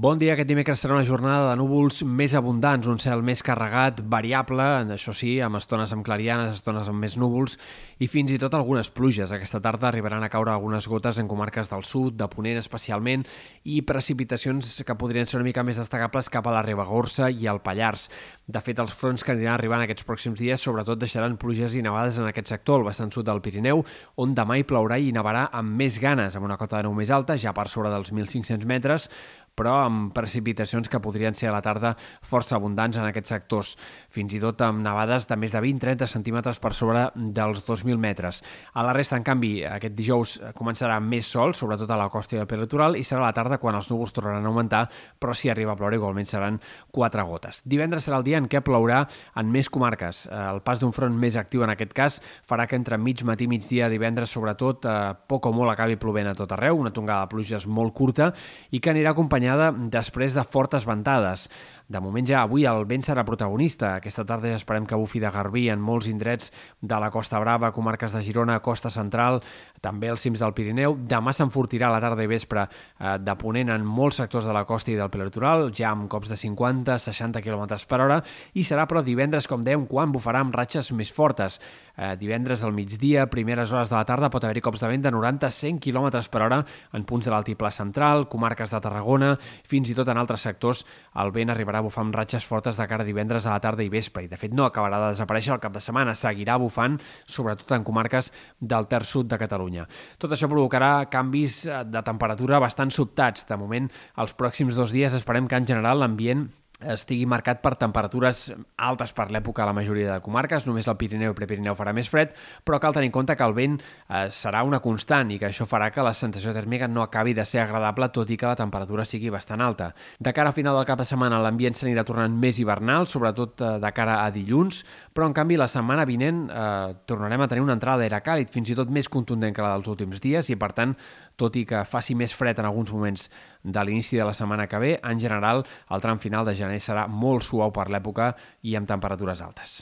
Bon dia, aquest dimecres serà una jornada de núvols més abundants, un cel més carregat, variable, això sí, amb estones amb clarianes, estones amb més núvols i fins i tot algunes pluges. Aquesta tarda arribaran a caure algunes gotes en comarques del sud, de Ponent especialment, i precipitacions que podrien ser una mica més destacables cap a la Ribagorça i al Pallars. De fet, els fronts que aniran arribant aquests pròxims dies sobretot deixaran pluges i nevades en aquest sector, el vessant sud del Pirineu, on demà hi plourà i nevarà amb més ganes, amb una cota de neu més alta, ja per sobre dels 1.500 metres, però amb precipitacions que podrien ser a la tarda força abundants en aquests sectors, fins i tot amb nevades de més de 20-30 centímetres per sobre dels 2.000 metres. A la resta, en canvi, aquest dijous començarà més sol, sobretot a la costa i al peritoral, i serà a la tarda quan els núvols tornaran a augmentar, però si arriba a ploure igualment seran quatre gotes. Divendres serà el dia en què plourà en més comarques. El pas d'un front més actiu en aquest cas farà que entre mig matí i migdia divendres, sobretot, eh, poc o molt acabi plovent a tot arreu, una tongada de pluges molt curta i que anirà acompanyada acompanyada després de fortes ventades. De moment ja avui el vent serà protagonista. Aquesta tarda ja esperem que bufi de garbí en molts indrets de la Costa Brava, comarques de Girona, Costa Central, també els cims del Pirineu. Demà s'enfortirà la tarda i vespre eh, de ponent en molts sectors de la costa i del prelitoral, ja amb cops de 50-60 km per hora, i serà però divendres, com dèiem, quan bufarà amb ratxes més fortes. Eh, divendres al migdia, primeres hores de la tarda, pot haver-hi cops de vent de 90-100 km per hora en punts de l'altiplà central, comarques de Tarragona, fins i tot en altres sectors el vent arribarà bufar amb ratxes fortes de cara a divendres a la tarda i vespre, i de fet no acabarà de desaparèixer el cap de setmana, seguirà bufant, sobretot en comarques del ter sud de Catalunya. Tot això provocarà canvis eh, de temperatura bastant sobtats. De moment, els pròxims dos dies esperem que en general l'ambient estigui marcat per temperatures altes per l'època a la majoria de comarques, només el Pirineu i Prepirineu farà més fred, però cal tenir en compte que el vent eh, serà una constant i que això farà que la sensació tèrmica no acabi de ser agradable, tot i que la temperatura sigui bastant alta. De cara a final del cap de setmana l'ambient s'anirà tornant més hivernal, sobretot eh, de cara a dilluns, però en canvi la setmana vinent eh, tornarem a tenir una entrada d'aire càlid, fins i tot més contundent que la dels últims dies, i per tant tot i que faci més fred en alguns moments de l'inici de la setmana que ve, en general el tram final de gener serà molt suau per l'època i amb temperatures altes.